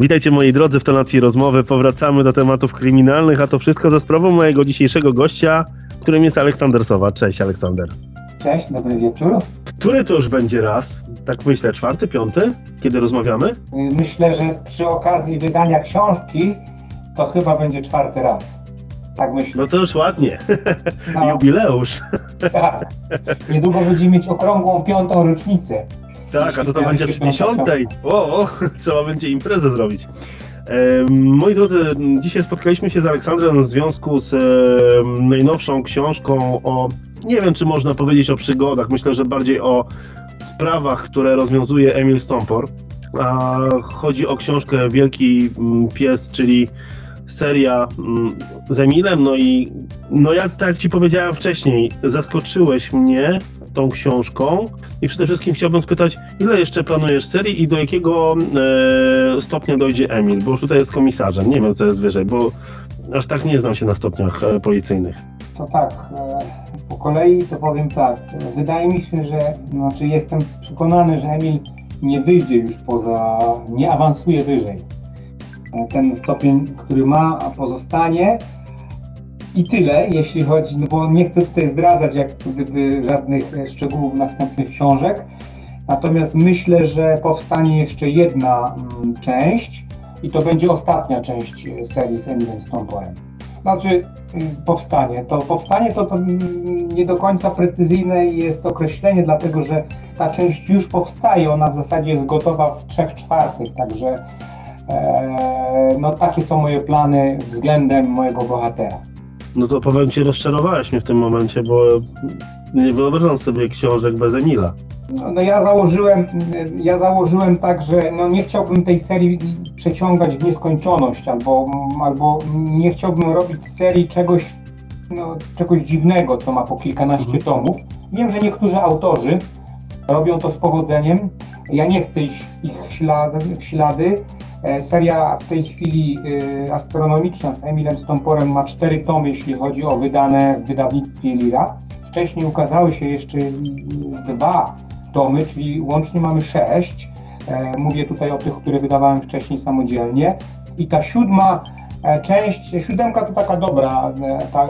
Witajcie moi drodzy w tonacji rozmowy. Powracamy do tematów kryminalnych, a to wszystko za sprawą mojego dzisiejszego gościa, którym jest Aleksander Sowa. Cześć Aleksander. Cześć, dobry wieczór. Który to już będzie raz? Tak myślę, czwarty, piąty? Kiedy rozmawiamy? Myślę, że przy okazji wydania książki to chyba będzie czwarty raz. Tak myślę. No to już ładnie. No. Jubileusz. Tak. Niedługo będziemy mieć okrągłą piątą rocznicę. Tak, a to Ja będzie przy dziesiątej. O, o, trzeba będzie imprezę zrobić. E, moi drodzy, dzisiaj spotkaliśmy się z Aleksandrem w związku z e, najnowszą książką o, nie wiem czy można powiedzieć o przygodach, myślę, że bardziej o sprawach, które rozwiązuje Emil Stompor. A chodzi o książkę Wielki mm, Pies, czyli seria mm, z Emilem, no i no jak tak Ci powiedziałem wcześniej, zaskoczyłeś mnie tą książką i przede wszystkim chciałbym spytać, ile jeszcze planujesz serii i do jakiego e, stopnia dojdzie Emil, bo już tutaj jest komisarzem, nie wiem co jest wyżej, bo aż tak nie znam się na stopniach e, policyjnych. To tak, e, po kolei to powiem tak. Wydaje mi się, że, znaczy jestem przekonany, że Emil nie wyjdzie już poza, nie awansuje wyżej. E, Ten stopień, który ma, pozostanie. I tyle, jeśli chodzi, no bo nie chcę tutaj zdradzać jak gdyby żadnych e, szczegółów następnych książek. Natomiast myślę, że powstanie jeszcze jedna mm, część i to będzie ostatnia część e, serii z Emilem Stomporem. Znaczy, y, powstanie. To powstanie to, to nie do końca precyzyjne jest określenie, dlatego że ta część już powstaje, ona w zasadzie jest gotowa w trzech czwartych, także e, no takie są moje plany względem mojego bohatera. No to powiem Ci, rozczarowałeś mnie w tym momencie, bo nie wyobrażam sobie książek bez Emila. No, no ja założyłem, ja założyłem tak, że no nie chciałbym tej serii przeciągać w nieskończoność, albo, albo nie chciałbym robić z serii czegoś, no, czegoś dziwnego, co ma po kilkanaście Mhm. tomów. Wiem, że niektórzy autorzy robią to z powodzeniem. Ja nie chcę iść ich ślady, w ślady. E, Seria w tej chwili y, astronomiczna z Emilem Stomporem ma cztery tomy, jeśli chodzi o wydane w wydawnictwie Lira. Wcześniej ukazały się jeszcze y, dwa tomy, czyli łącznie mamy sześć. E, Mówię tutaj o tych, które wydawałem wcześniej samodzielnie. I ta siódma e, część, siódemka to taka dobra ta,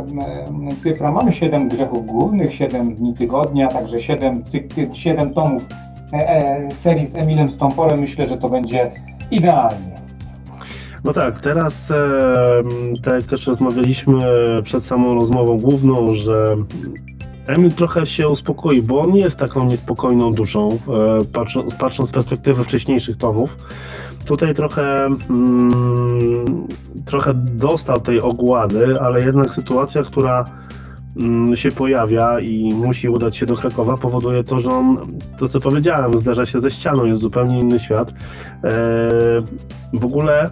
cyfra. Mamy siedem grzechów głównych, siedem dni tygodnia, także siedem, siedem tomów serii z Emilem Stomporem. Myślę, że to będzie idealnie. No tak, teraz tak jak też rozmawialiśmy przed samą rozmową główną, że Emil trochę się uspokoi, bo on jest taką niespokojną duszą, e, patrząc, patrząc z perspektywy wcześniejszych tomów. Tutaj trochę, mm, trochę dostał tej ogłady, ale jednak sytuacja, która się pojawia i musi udać się do Krakowa, powoduje to, że on, to co powiedziałem, zderza się ze ścianą, jest zupełnie inny świat. E, w ogóle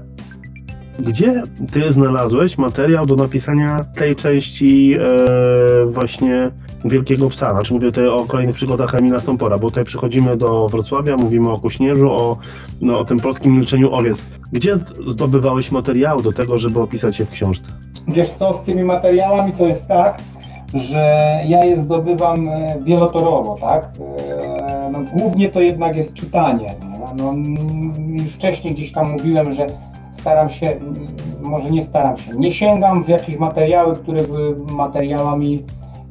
gdzie ty znalazłeś materiał do napisania tej części e, właśnie Wielkiego Psa? Znaczy mówię tutaj o kolejnych przygodach Emila Stompora, bo tutaj przychodzimy do Wrocławia, mówimy o Kuśnierzu, o, no, o tym polskim milczeniu owiec. Gdzie zdobywałeś materiał do tego, żeby opisać je w książce? Wiesz co, z tymi materiałami to jest tak, że ja je zdobywam e, wielotorowo, tak? E, No, głównie to jednak jest czytanie. nie? No, mm, już wcześniej gdzieś tam mówiłem, że staram się, mm, może nie staram się, nie sięgam w jakieś materiały, które były materiałami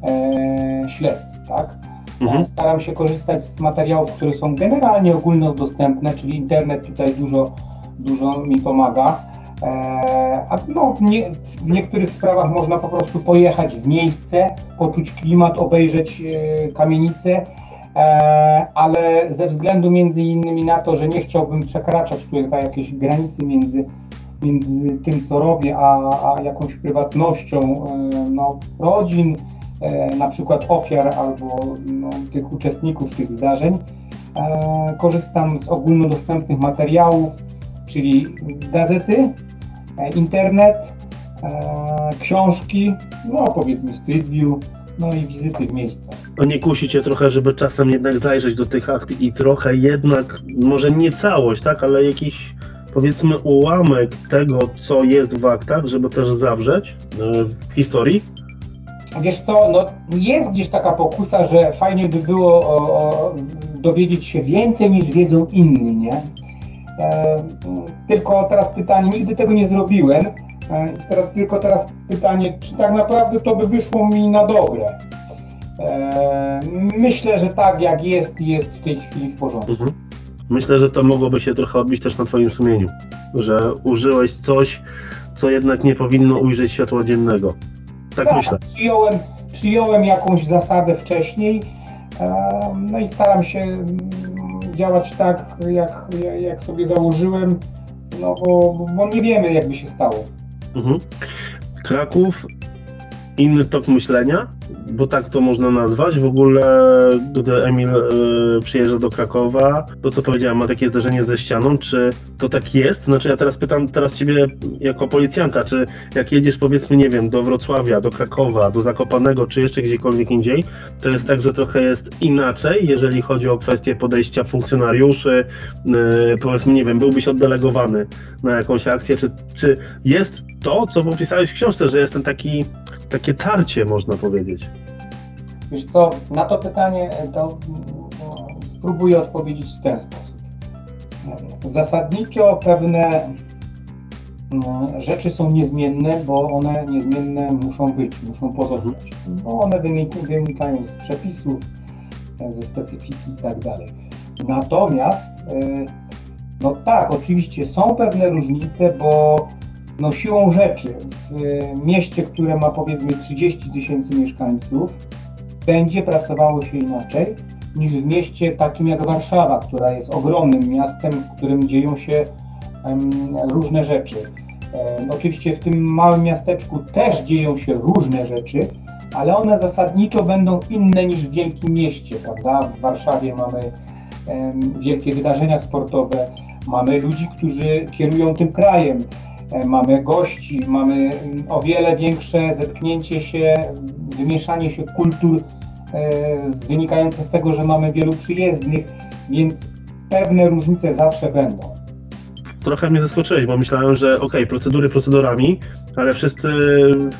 e, śledztw, tak? Mhm. Staram się korzystać z materiałów, które są generalnie ogólnodostępne, czyli internet tutaj dużo, dużo mi pomaga. E, A no, w, nie, w niektórych sprawach można po prostu pojechać w miejsce, poczuć klimat, obejrzeć e, kamienicę, e, ale ze względu między innymi na to, że nie chciałbym przekraczać tutaj jakiejś granicy między, między tym, co robię, a, a jakąś prywatnością no, rodzin, na przykład ofiar albo no, tych uczestników tych zdarzeń, korzystam z ogólnodostępnych materiałów, czyli gazety, internet, e, książki, no powiedzmy Street View, no i wizyty w miejscach. To nie kusi cię trochę, żeby czasem jednak zajrzeć do tych akt i trochę jednak, może nie całość, tak, ale jakiś powiedzmy ułamek tego, co jest w aktach, żeby też zawrzeć e, w historii? Wiesz co, no jest gdzieś taka pokusa, że fajnie by było o, o, dowiedzieć się więcej niż wiedzą inni, nie? Tylko teraz pytanie, nigdy tego nie zrobiłem. Teraz, tylko teraz pytanie, czy tak naprawdę to by wyszło mi na dobre? Myślę, że tak jak jest, jest w tej chwili w porządku. Mhm. Myślę, że to mogłoby się trochę odbić też na Twoim sumieniu, że użyłeś coś, co jednak nie powinno ujrzeć światła dziennego. Tak, tak myślę. Przyjąłem, przyjąłem jakąś zasadę wcześniej, no i staram się działać tak, jak, jak sobie założyłem, no bo, bo nie wiemy, jakby się stało. Mhm. Kraków, inny tok myślenia, bo tak to można nazwać. W ogóle, gdy Emil y, przyjeżdża do Krakowa, to co powiedziałem, ma takie zdarzenie ze ścianą, czy to tak jest? Znaczy ja teraz pytam teraz ciebie jako policjanta, czy jak jedziesz powiedzmy, nie wiem, do Wrocławia, do Krakowa, do Zakopanego, czy jeszcze gdziekolwiek indziej, to jest tak, że trochę jest inaczej, jeżeli chodzi o kwestię podejścia funkcjonariuszy, y, powiedzmy, nie wiem, byłbyś oddelegowany na jakąś akcję, czy, czy jest to, co popisałeś w książce, że jest ten taki, takie tarcie, można powiedzieć? Wiesz co, na to pytanie e, to mm, spróbuję odpowiedzieć w ten sposób. Zasadniczo pewne mm, rzeczy są niezmienne, bo one niezmienne muszą być, muszą pozostać. Bo one wynikają z przepisów, ze specyfiki i tak dalej. Natomiast, e, no tak, oczywiście są pewne różnice, bo no siłą rzeczy w mieście, które ma powiedzmy 30 tysięcy mieszkańców, będzie pracowało się inaczej niż w mieście takim jak Warszawa, która jest ogromnym miastem, w którym dzieją się różne rzeczy. Um, oczywiście w tym małym miasteczku też dzieją się różne rzeczy, ale one zasadniczo będą inne niż w wielkim mieście, prawda? W Warszawie mamy wielkie wydarzenia sportowe, mamy ludzi, którzy kierują tym krajem, mamy gości, mamy o wiele większe zetknięcie się, wymieszanie się kultur e, wynikające z tego, że mamy wielu przyjezdnych, więc pewne różnice zawsze będą. Trochę mnie zaskoczyłeś, bo myślałem, że okej, okay, procedury procedurami, ale wszyscy,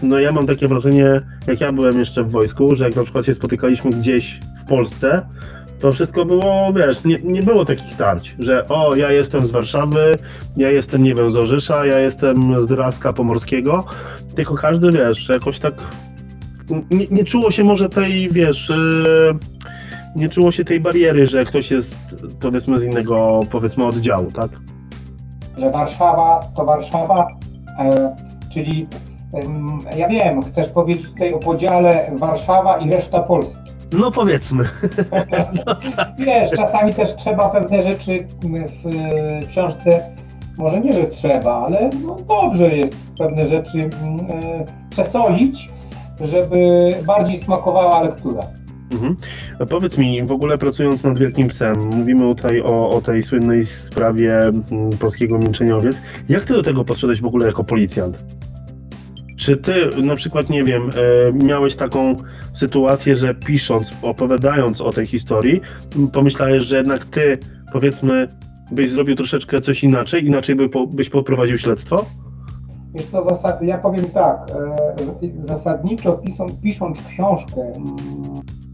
no ja mam takie wrażenie, jak ja byłem jeszcze w wojsku, że jak na przykład się spotykaliśmy gdzieś w Polsce, to wszystko było, wiesz, nie, nie było takich tarć, że o, ja jestem z Warszawy, ja jestem, nie wiem, z Orzysza, ja jestem z Raska Pomorskiego, tylko każdy, wiesz, jakoś tak nie, nie czuło się może tej, wiesz, yy, nie czuło się tej bariery, że ktoś jest, powiedzmy, z innego, powiedzmy, oddziału, tak? Że Warszawa to Warszawa, e, czyli e, ja wiem, chcesz powiedzieć tutaj o podziale Warszawa i reszta Polski. No powiedzmy. Wiesz, czasami też trzeba pewne rzeczy w książce, może nie, że trzeba, ale no dobrze jest pewne rzeczy e, przesolić, żeby bardziej smakowała lektura. Mhm. A powiedz mi, w ogóle pracując nad Wielkim Psem, mówimy tutaj o, o tej słynnej sprawie polskiego milczeniowiec. Jak ty do tego podszedłeś w ogóle jako policjant? Czy ty na przykład, nie wiem, e, miałeś taką sytuację, że pisząc, opowiadając o tej historii, pomyślałeś, że jednak ty, powiedzmy, byś zrobił troszeczkę coś inaczej, inaczej by po, byś poprowadził śledztwo? Wiesz co, zasad, ja powiem tak, e, zasadniczo pisząc, pisząc książkę, mm,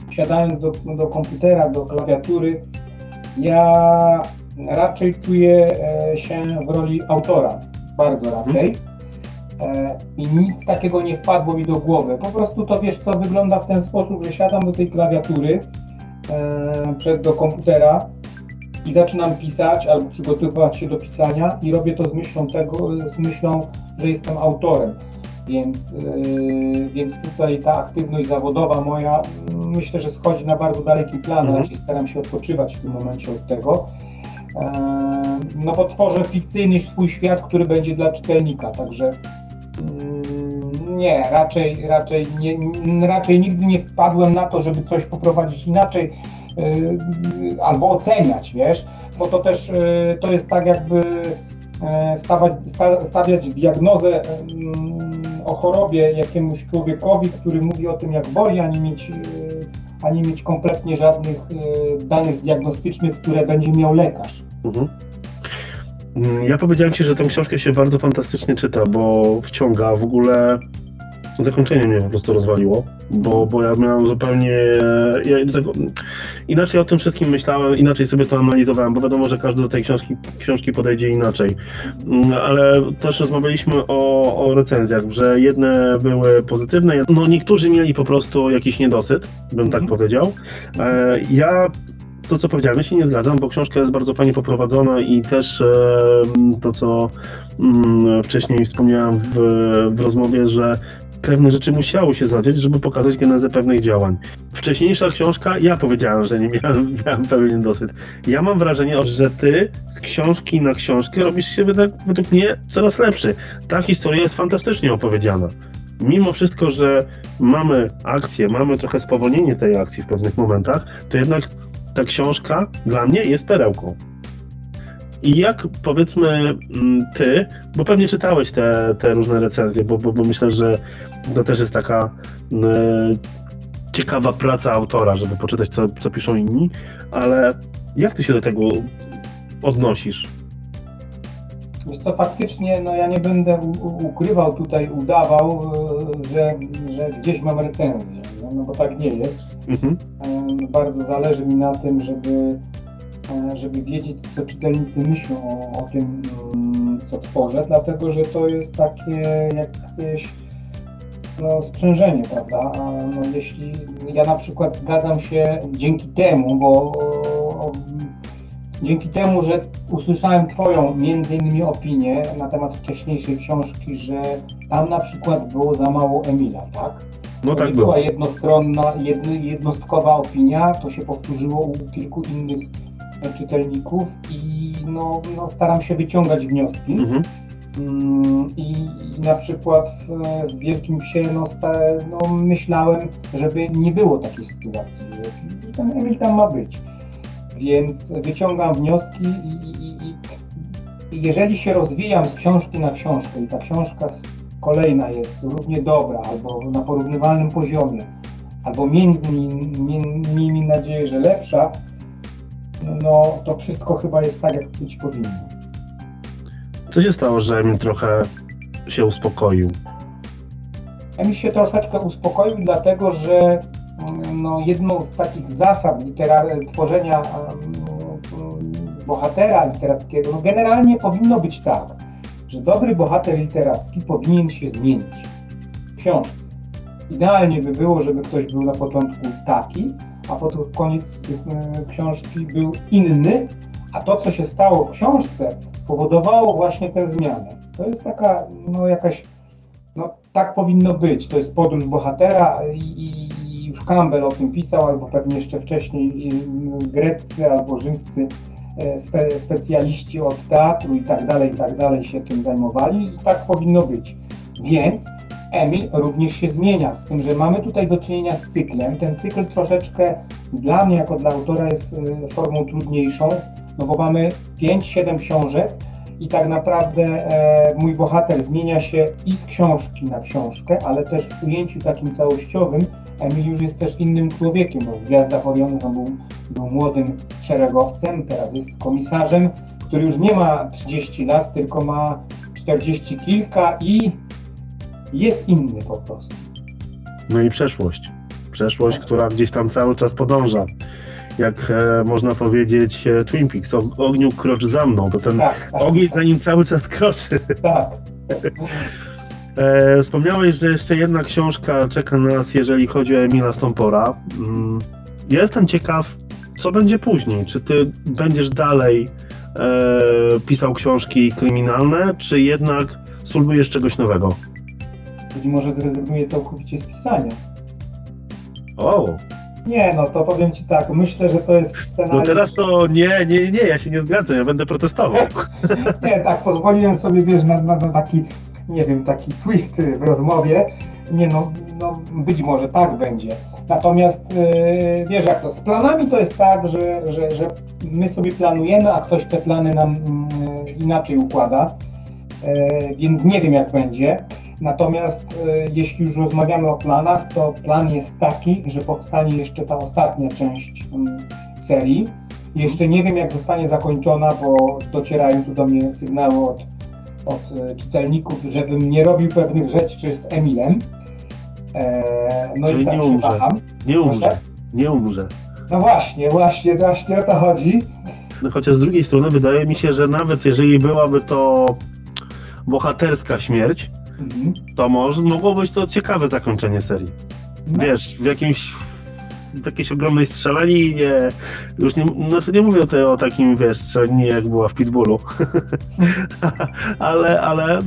siadając do, do komputera, do klawiatury, ja raczej czuję e, się w roli autora, bardzo raczej. E, I nic takiego nie wpadło mi do głowy. Po prostu to wiesz co, wygląda w ten sposób, że siadam do tej klawiatury, przed do komputera, i zaczynam pisać albo przygotowywać się do pisania i robię to z myślą tego, z myślą, że jestem autorem. Więc, yy, więc tutaj ta aktywność zawodowa moja myślę, że schodzi na bardzo daleki plan, mhm. raczej staram się odpoczywać w tym momencie od tego. No bo tworzę fikcyjny swój świat, który będzie dla czytelnika, także nie, raczej, raczej, nie, raczej nigdy nie wpadłem na to, żeby coś poprowadzić inaczej. Y, albo oceniać, wiesz, bo to też y, to jest tak jakby e, stawać, stawiać diagnozę o chorobie jakiemuś człowiekowi, który mówi o tym, jak boli, a nie mieć, y, a nie mieć kompletnie żadnych danych diagnostycznych, które będzie miał lekarz. Mhm. Mm, ja powiedziałem Ci, że tę książkę się bardzo fantastycznie czyta, bo wciąga w ogóle zakończenie mnie po prostu rozwaliło, bo, bo ja miałem zupełnie, ja inaczej o tym wszystkim myślałem, inaczej sobie to analizowałem, bo wiadomo, że każdy do tej książki, książki podejdzie inaczej, mm, ale też rozmawialiśmy o, o recenzjach, że jedne były pozytywne, no niektórzy mieli po prostu jakiś niedosyt, bym tak mhm. powiedział. E, ja to, co powiedziałem, ja się nie zgadzam, bo książka jest bardzo fajnie poprowadzona i też e, to, co mm, wcześniej wspomniałem w, w rozmowie, że pewne rzeczy musiały się zadziać, żeby pokazać genezę pewnych działań. Wcześniejsza książka, ja powiedziałem, że nie miałem, miałem pewien dosyć. Ja mam wrażenie, że ty z książki na książkę robisz się według mnie coraz lepszy. Ta historia jest fantastycznie opowiedziana. Mimo wszystko, że mamy akcję, mamy trochę spowolnienie tej akcji w pewnych momentach, to jednak ta książka dla mnie jest perełką. I jak powiedzmy mm, ty, bo pewnie czytałeś te, te różne recenzje, bo, bo, bo myślę, że to też jest taka y, ciekawa praca autora, żeby poczytać, co, co piszą inni, ale jak ty się do tego odnosisz? Wiesz co, faktycznie, no ja nie będę ukrywał tutaj, udawał, e, że, że gdzieś mam recenzję, no, no bo tak nie jest. Mhm. Bardzo zależy mi na tym, żeby, e, żeby wiedzieć, co czytelnicy myślą o, o tym, mm, co tworzę, dlatego że to jest takie jakieś no, sprzężenie, prawda? No, jeśli ja na przykład zgadzam się dzięki temu, bo dzięki temu, że usłyszałem Twoją między innymi opinię na temat wcześniejszej książki, że tam na przykład było za mało Emila, tak? No to tak była było. jednostronna, jedny, jednostkowa opinia, to się powtórzyło u kilku innych czytelników i no, no staram się wyciągać wnioski. Mhm. Mm, I, I, na przykład w, w Wielkim Psie no, no, myślałem, żeby nie było takiej sytuacji. I ten Emil tam ma być. Więc wyciągam wnioski i, i, i jeżeli się rozwijam z książki na książkę i ta książka kolejna jest równie dobra albo na porównywalnym poziomie, albo między nimi, miejmy nadzieję, że lepsza, no to wszystko chyba jest tak, jak być powinno. Co się stało, że Emil trochę się uspokoił? Emil się troszeczkę uspokoił, dlatego że mm, no, jedną z takich zasad tworzenia um, bohatera literackiego, no generalnie powinno być tak, że dobry bohater literacki powinien się zmienić w książce. Idealnie by było, żeby ktoś był na początku taki, a potem koniec e, książki był inny, a to, co się stało w książce, spowodowało właśnie tę zmianę. To jest taka, no jakaś, no tak powinno być. To jest podróż bohatera i, i już Campbell o tym pisał, albo pewnie jeszcze wcześniej greccy albo rzymscy spe, specjaliści od teatru i tak dalej, i tak dalej się tym zajmowali i tak powinno być. Więc Emil również się zmienia, z tym, że mamy tutaj do czynienia z cyklem. Ten cykl troszeczkę dla mnie, jako dla autora, jest e, formą trudniejszą, no bo mamy 5-7 książek i tak naprawdę e, mój bohater zmienia się i z książki na książkę, ale też w ujęciu takim całościowym Emil już jest też innym człowiekiem, bo w Gwiazdach Orionych on był, był młodym szeregowcem, teraz jest komisarzem, który już nie ma 30 lat, tylko ma 40 kilka i jest inny po prostu. No i przeszłość. Przeszłość, która gdzieś tam cały czas podąża jak e, można powiedzieć e, Twin Peaks, o, ogniu krocz za mną, to ten tak, tak, ogień tak. za nim cały czas kroczy. Tak. e, wspomniałeś, że jeszcze jedna książka czeka nas, jeżeli chodzi o Emila Stompora. Mm, ja jestem ciekaw, co będzie później. Czy ty będziesz dalej e, pisał książki kryminalne, czy jednak spróbujesz czegoś nowego? Być może zrezygnuję całkowicie z pisania. O, nie, no to powiem Ci tak, myślę, że to jest scenariusz... No teraz to nie, nie, nie, ja się nie zgadzam, ja będę protestował. nie, tak, pozwoliłem sobie, wiesz, na, na, na, taki, nie wiem, taki twist w rozmowie. Nie no, no być może tak będzie. Natomiast yy, wiesz jak to, z planami to jest tak, że, że, że my sobie planujemy, a ktoś te plany nam yy, inaczej układa, yy, więc nie wiem jak będzie. Natomiast e, jeśli już rozmawiamy o planach, to plan jest taki, że powstanie jeszcze ta ostatnia część mm, serii. Jeszcze nie wiem, jak zostanie zakończona, bo docierają tu do mnie sygnały od, od e, czytelników, żebym nie robił pewnych rzeczy z Emilem. E, no Czyli i tak nie się umrze. waham. Nie umrze, Proszę? nie umrze. No właśnie, właśnie, właśnie o to chodzi. No chociaż z drugiej strony wydaje mi się, że nawet jeżeli byłaby to bohaterska śmierć, Mhm. to może mogło być to ciekawe zakończenie serii. No, Wiesz, w jakimś jakiejś ogromnej strzelaninie, już nie, znaczy nie mówię tutaj o takim, wiesz, strzelaninie jak była w Pitbullu, ale, ale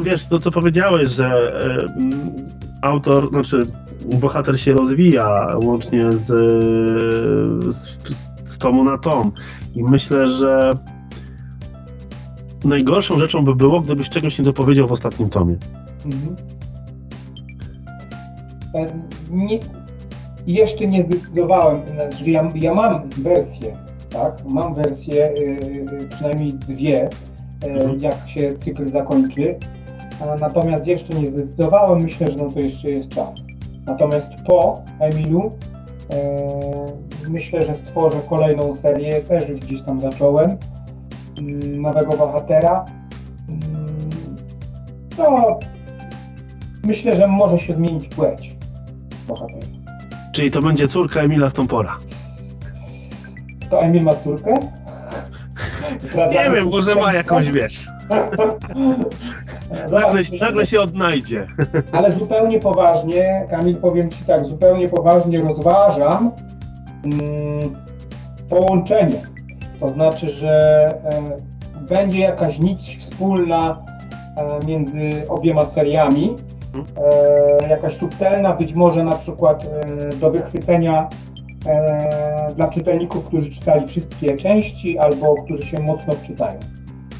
wiesz, to co powiedziałeś, że e, autor, znaczy bohater się rozwija łącznie z, z, z tomu na tom i myślę, że najgorszą rzeczą by było, gdybyś czegoś nie dopowiedział w ostatnim tomie. Mhm. E, Nie, jeszcze nie zdecydowałem, znaczy ja, ja mam wersję, tak? Mam wersję, y, przynajmniej dwie, y, Mhm. jak się cykl zakończy. A natomiast jeszcze nie zdecydowałem, myślę, że no to jeszcze jest czas. Natomiast po Emilu e, myślę, że stworzę kolejną serię, też już gdzieś tam zacząłem, mm, nowego bohatera. Mm, No, myślę, że może się zmienić płeć bohatera. Czyli to będzie córka Emila Stompora. To Emil ma córkę? Nie wiem, może ma jakąś, wiesz, nagle, nagle się odnajdzie. Ale zupełnie poważnie, Kamil, powiem Ci tak, zupełnie poważnie rozważam mm, połączenie. To znaczy, że e, będzie jakaś nić wspólna e, między obiema seriami. E, jakaś subtelna, być może na przykład e, do wychwycenia e, dla czytelników, którzy czytali wszystkie części albo którzy się mocno wczytają.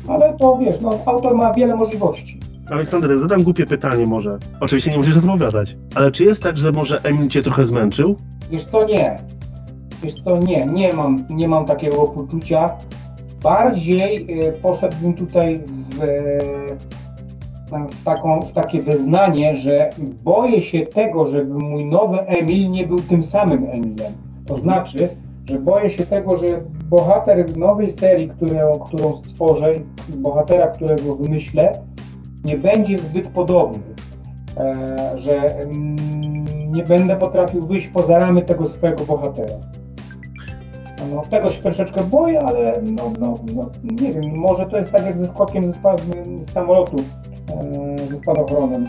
Ale to wiesz, no, autor ma wiele możliwości. Aleksander, zadam głupie pytanie może. Oczywiście nie musisz odpowiadać. Ale czy jest tak, że może Emil cię trochę zmęczył? Wiesz co, nie. Wiesz co, nie, nie mam, nie mam takiego poczucia. Bardziej y, poszedłbym tutaj w, y, w, taką, w takie wyznanie, że boję się tego, żeby mój nowy Emil nie był tym samym Emilem. To znaczy, że boję się tego, że bohater nowej serii, którą, którą stworzę, bohatera, którego wymyślę, nie będzie zbyt podobny. E, że mm, nie będę potrafił wyjść poza ramy tego swojego bohatera. No, tego się troszeczkę boję, ale no, no, no, nie wiem, może to jest tak jak ze skokiem ze z samolotu, ze spadochronem,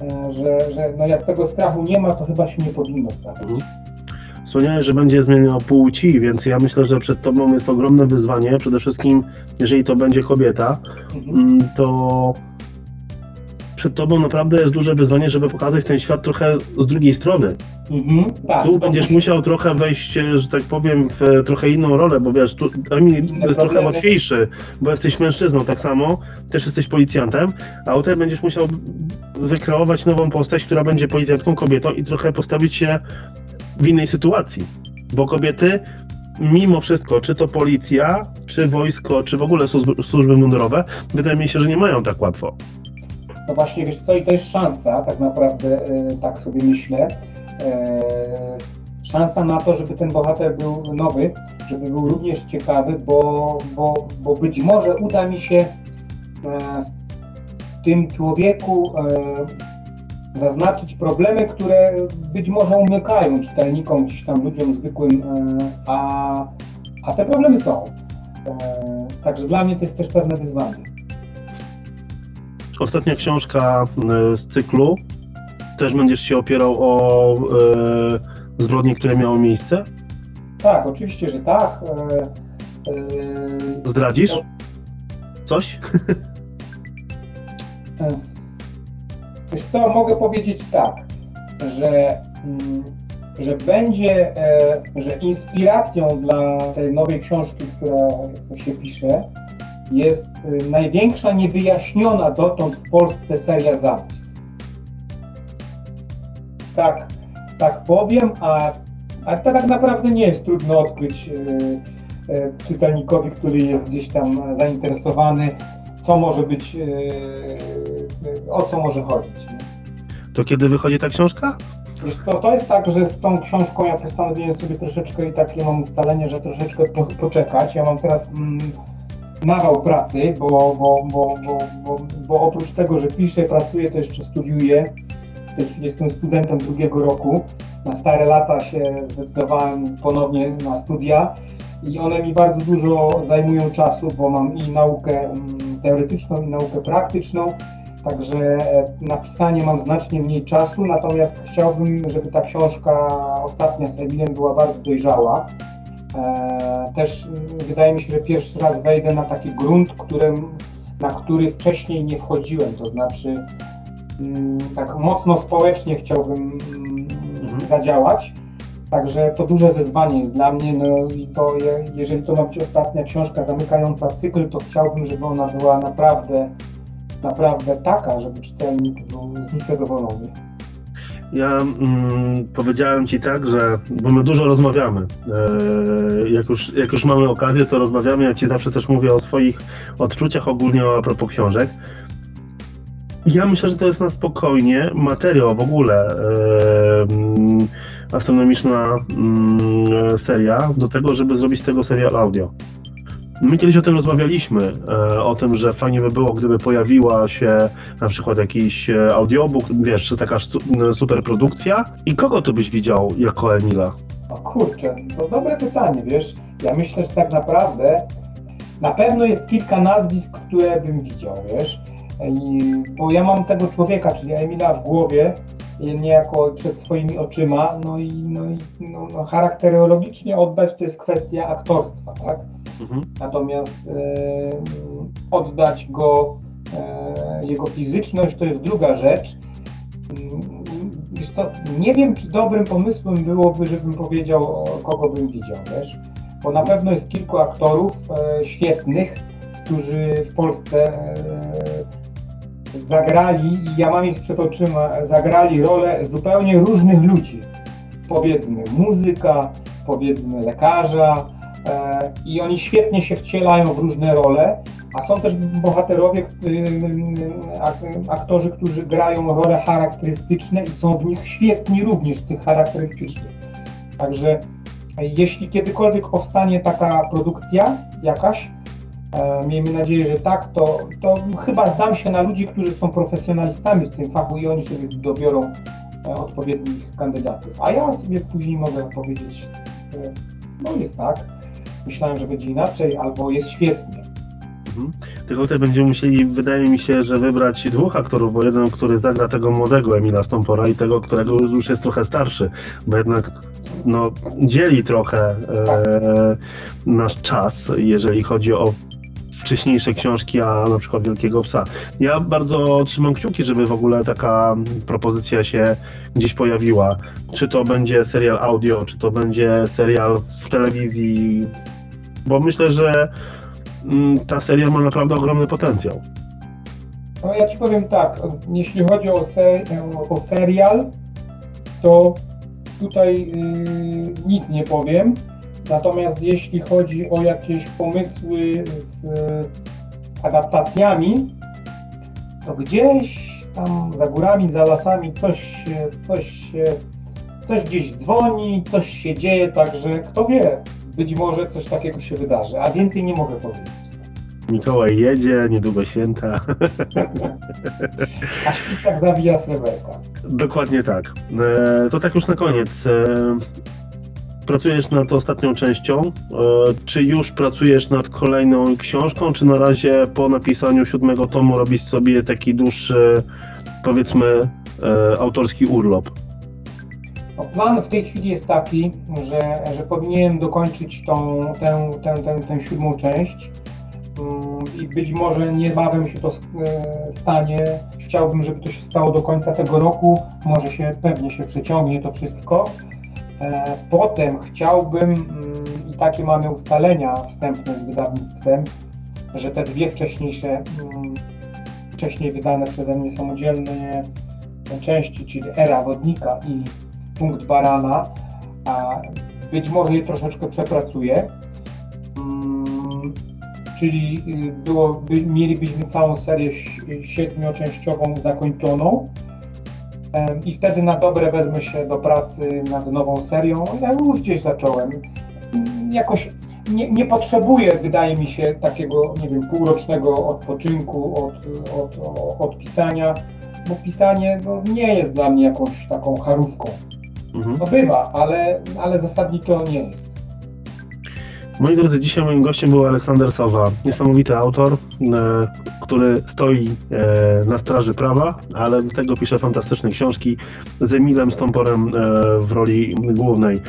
e, że, że no, jak tego strachu nie ma, to chyba się nie powinno stać. Mhm. Wspomniałeś, że będzie zmieniał płci, więc ja myślę, że przed tobą jest ogromne wyzwanie. Przede wszystkim, jeżeli to będzie kobieta, Mhm. mm, to przed tobą naprawdę jest duże wyzwanie, żeby pokazać ten świat trochę z drugiej strony. Mhm. Tak, Tu będziesz musi- musiał trochę wejść, e, że tak powiem, w e, trochę inną rolę, bo wiesz, tu Emil Inne jest trochę problemy. łatwiejszy, bo jesteś mężczyzną tak samo, też jesteś policjantem, a tutaj będziesz musiał wykreować nową postać, która będzie policjantką kobietą i trochę postawić się w innej sytuacji. Bo kobiety, mimo wszystko, czy to policja, czy wojsko, czy w ogóle służby mundurowe, wydaje mi się, że nie mają tak łatwo. No właśnie, wiesz co, i to jest szansa, tak naprawdę, e, tak sobie myślę. E, szansa na to, żeby ten bohater był nowy, żeby był również ciekawy, bo, bo, bo być może uda mi się e, w tym człowieku e, zaznaczyć problemy, które być może umykają czytelnikom, gdzieś tam ludziom zwykłym, a, a te problemy są. Także dla mnie to jest też pewne wyzwanie. Ostatnia książka e, z cyklu. Też będziesz się opierał o e, zbrodnie, które miały miejsce? Tak, oczywiście, że tak. E, e, Zdradzisz? Coś? e, Wiesz co, mogę powiedzieć tak, że, mm, że będzie, e, że inspiracją dla tej nowej książki, która się pisze, jest e, największa niewyjaśniona dotąd w Polsce seria zabójstw. Tak, tak powiem, a, a to tak naprawdę nie jest trudno odkryć e, e, czytelnikowi, który jest gdzieś tam zainteresowany, co może być, o co może chodzić. To kiedy wychodzi ta książka? Wiesz co, to jest tak, że z tą książką ja postanowiłem sobie troszeczkę i takie mam ustalenie, że troszeczkę po, poczekać. Ja mam teraz mm, nawał pracy, bo, bo, bo, bo, bo, oprócz tego, że piszę, pracuję, to jeszcze studiuję w tej chwili jestem studentem drugiego roku. Na stare lata się zdecydowałem ponownie na studia i one mi bardzo dużo zajmują czasu, bo mam i naukę mm, teoretyczną, i naukę praktyczną. Także e, na pisanie mam znacznie mniej czasu, natomiast chciałbym, żeby ta książka ostatnia z Emilem była bardzo dojrzała. E, też mm, wydaje mi się, że pierwszy raz wejdę na taki grunt, którym, na który wcześniej nie wchodziłem, to znaczy mm, tak mocno społecznie chciałbym mhm. zadziałać. Także to duże wyzwanie jest dla mnie, no i to jeżeli to ma być ostatnia książka zamykająca cykl, to chciałbym, żeby ona była naprawdę, naprawdę taka, żeby czytelnik był z nich zadowolony. Ja mm, powiedziałem Ci tak, że, bo my dużo rozmawiamy, e, jak, już, jak już mamy okazję, to rozmawiamy, ja Ci zawsze też mówię o swoich odczuciach ogólnie a propos książek. Ja myślę, że to jest na spokojnie materiał w ogóle. E, astronomiczna mm, seria do tego, żeby zrobić tego serial audio. My kiedyś o tym rozmawialiśmy, e, o tym, że fajnie by było, gdyby pojawiła się na przykład jakiś e, audiobook, wiesz, taka super produkcja. I kogo ty byś widział jako Emila? O kurczę, to dobre pytanie, wiesz. Ja myślę, że tak naprawdę na pewno jest kilka nazwisk, które bym widział, wiesz. I, bo ja mam tego człowieka, czyli Emila w głowie, niejako przed swoimi oczyma, no i, no i no, no, charakterologicznie oddać to jest kwestia aktorstwa, tak? Mhm. Natomiast e, oddać go, e, jego fizyczność to jest druga rzecz. Wiesz co, nie wiem, czy dobrym pomysłem byłoby, żebym powiedział, kogo bym widział, wiesz? Bo na pewno jest kilku aktorów e, świetnych, którzy w Polsce zagrali, i ja mam ich przed oczyma, zagrali rolę zupełnie różnych ludzi. Powiedzmy muzyka, powiedzmy lekarza, i oni świetnie się wcielają w różne role, a są też bohaterowie, y, y, y, aktorzy, którzy grają role charakterystyczne i są w nich świetni również, tych charakterystycznych. Także jeśli kiedykolwiek powstanie taka produkcja jakaś, E, miejmy nadzieję, że tak, to, to chyba zdam się na ludzi, którzy są profesjonalistami w tym fachu i oni sobie dobiorą e, odpowiednich kandydatów. A ja sobie później mogę powiedzieć, no jest tak, myślałem, że będzie inaczej, albo jest świetnie. Mhm. Tylko tutaj będziemy musieli, wydaje mi się, że wybrać dwóch aktorów, bo jeden, który zagra tego młodego Emila Stompora i tego, którego już jest trochę starszy, bo jednak no, dzieli trochę e, nasz czas, jeżeli chodzi o wcześniejsze książki, a na przykład Wielkiego Psa. Ja bardzo trzymam kciuki, żeby w ogóle taka propozycja się gdzieś pojawiła. Czy to będzie serial audio, czy to będzie serial w telewizji, bo myślę, że mm, ta seria ma naprawdę ogromny potencjał. No ja Ci powiem tak, jeśli chodzi o, o serial, to tutaj yy, nic nie powiem. Natomiast jeśli chodzi o jakieś pomysły z adaptacjami, to gdzieś tam za górami, za lasami coś, coś, coś gdzieś dzwoni, coś się dzieje, także kto wie, być może coś takiego się wydarzy, a więcej nie mogę powiedzieć. Mikołaj jedzie, niedługo święta. A świstak zawija sreberka. Dokładnie tak. E, to tak już na koniec. Pracujesz nad ostatnią częścią. E, czy już pracujesz nad kolejną książką, czy na razie po napisaniu siódmego tomu robisz sobie taki dłuższy, powiedzmy, e, autorski urlop? No, plan w tej chwili jest taki, że, że powinienem dokończyć tą, tę, tę, tę, tę siódmą część mm, i być może niebawem się to e, stanie. Chciałbym, żeby to się stało do końca tego roku. Może się pewnie się przeciągnie to wszystko. E, potem chciałbym, mm, i takie mamy ustalenia wstępne z wydawnictwem, że te dwie wcześniejsze, mm, wcześniej wydane przeze mnie samodzielne części, czyli Era Wodnika i Punkt Barana, być może je troszeczkę przepracuję. Mm, czyli y, było, mielibyśmy całą serię siedmioczęściową zakończoną i wtedy na dobre wezmę się do pracy nad nową serią. Ja już gdzieś zacząłem. Jakoś nie, nie potrzebuję, wydaje mi się, takiego, nie wiem, półrocznego odpoczynku od, od, od pisania. bo pisanie no, nie jest dla mnie jakąś taką charówką. Mhm. No bywa, ale, ale zasadniczo nie jest. Moi drodzy, dzisiaj moim gościem był Aleksander Sowa, niesamowity autor, e, który stoi e, na straży prawa, ale do tego pisze fantastyczne książki z Emilem Stomporem e, w roli głównej.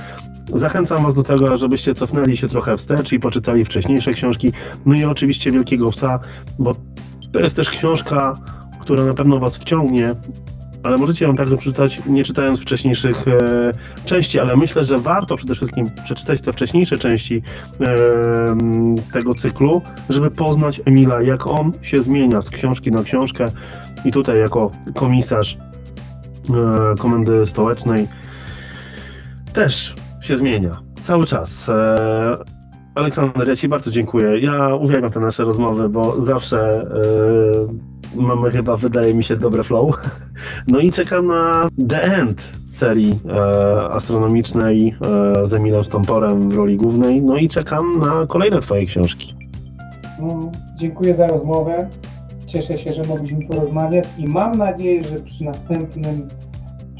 Zachęcam Was do tego, żebyście cofnęli się trochę wstecz i poczytali wcześniejsze książki. No i oczywiście Wielkiego Psa, bo to jest też książka, która na pewno Was wciągnie, ale możecie ją także przeczytać, nie czytając wcześniejszych e, części, ale myślę, że warto przede wszystkim przeczytać te wcześniejsze części e, tego cyklu, żeby poznać Emila, jak on się zmienia z książki na książkę i tutaj jako komisarz e, Komendy Stołecznej też się zmienia. Cały czas. E, Aleksander, ja Ci bardzo dziękuję. Ja uwielbiam te nasze rozmowy, bo zawsze e, mamy chyba, wydaje mi się, dobre flow. No i czekam na The End serii e, astronomicznej e, z Emilem Stomporem w roli głównej. No i czekam na kolejne Twoje książki. No, dziękuję za rozmowę. Cieszę się, że mogliśmy porozmawiać i mam nadzieję, że przy następnym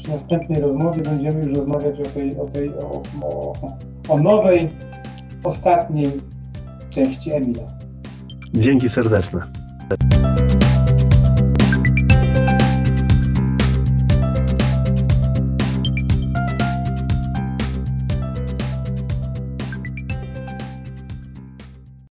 przy następnej rozmowie będziemy już rozmawiać o tej, o tej, o, o, o nowej, ostatniej części Emila. Dzięki serdeczne.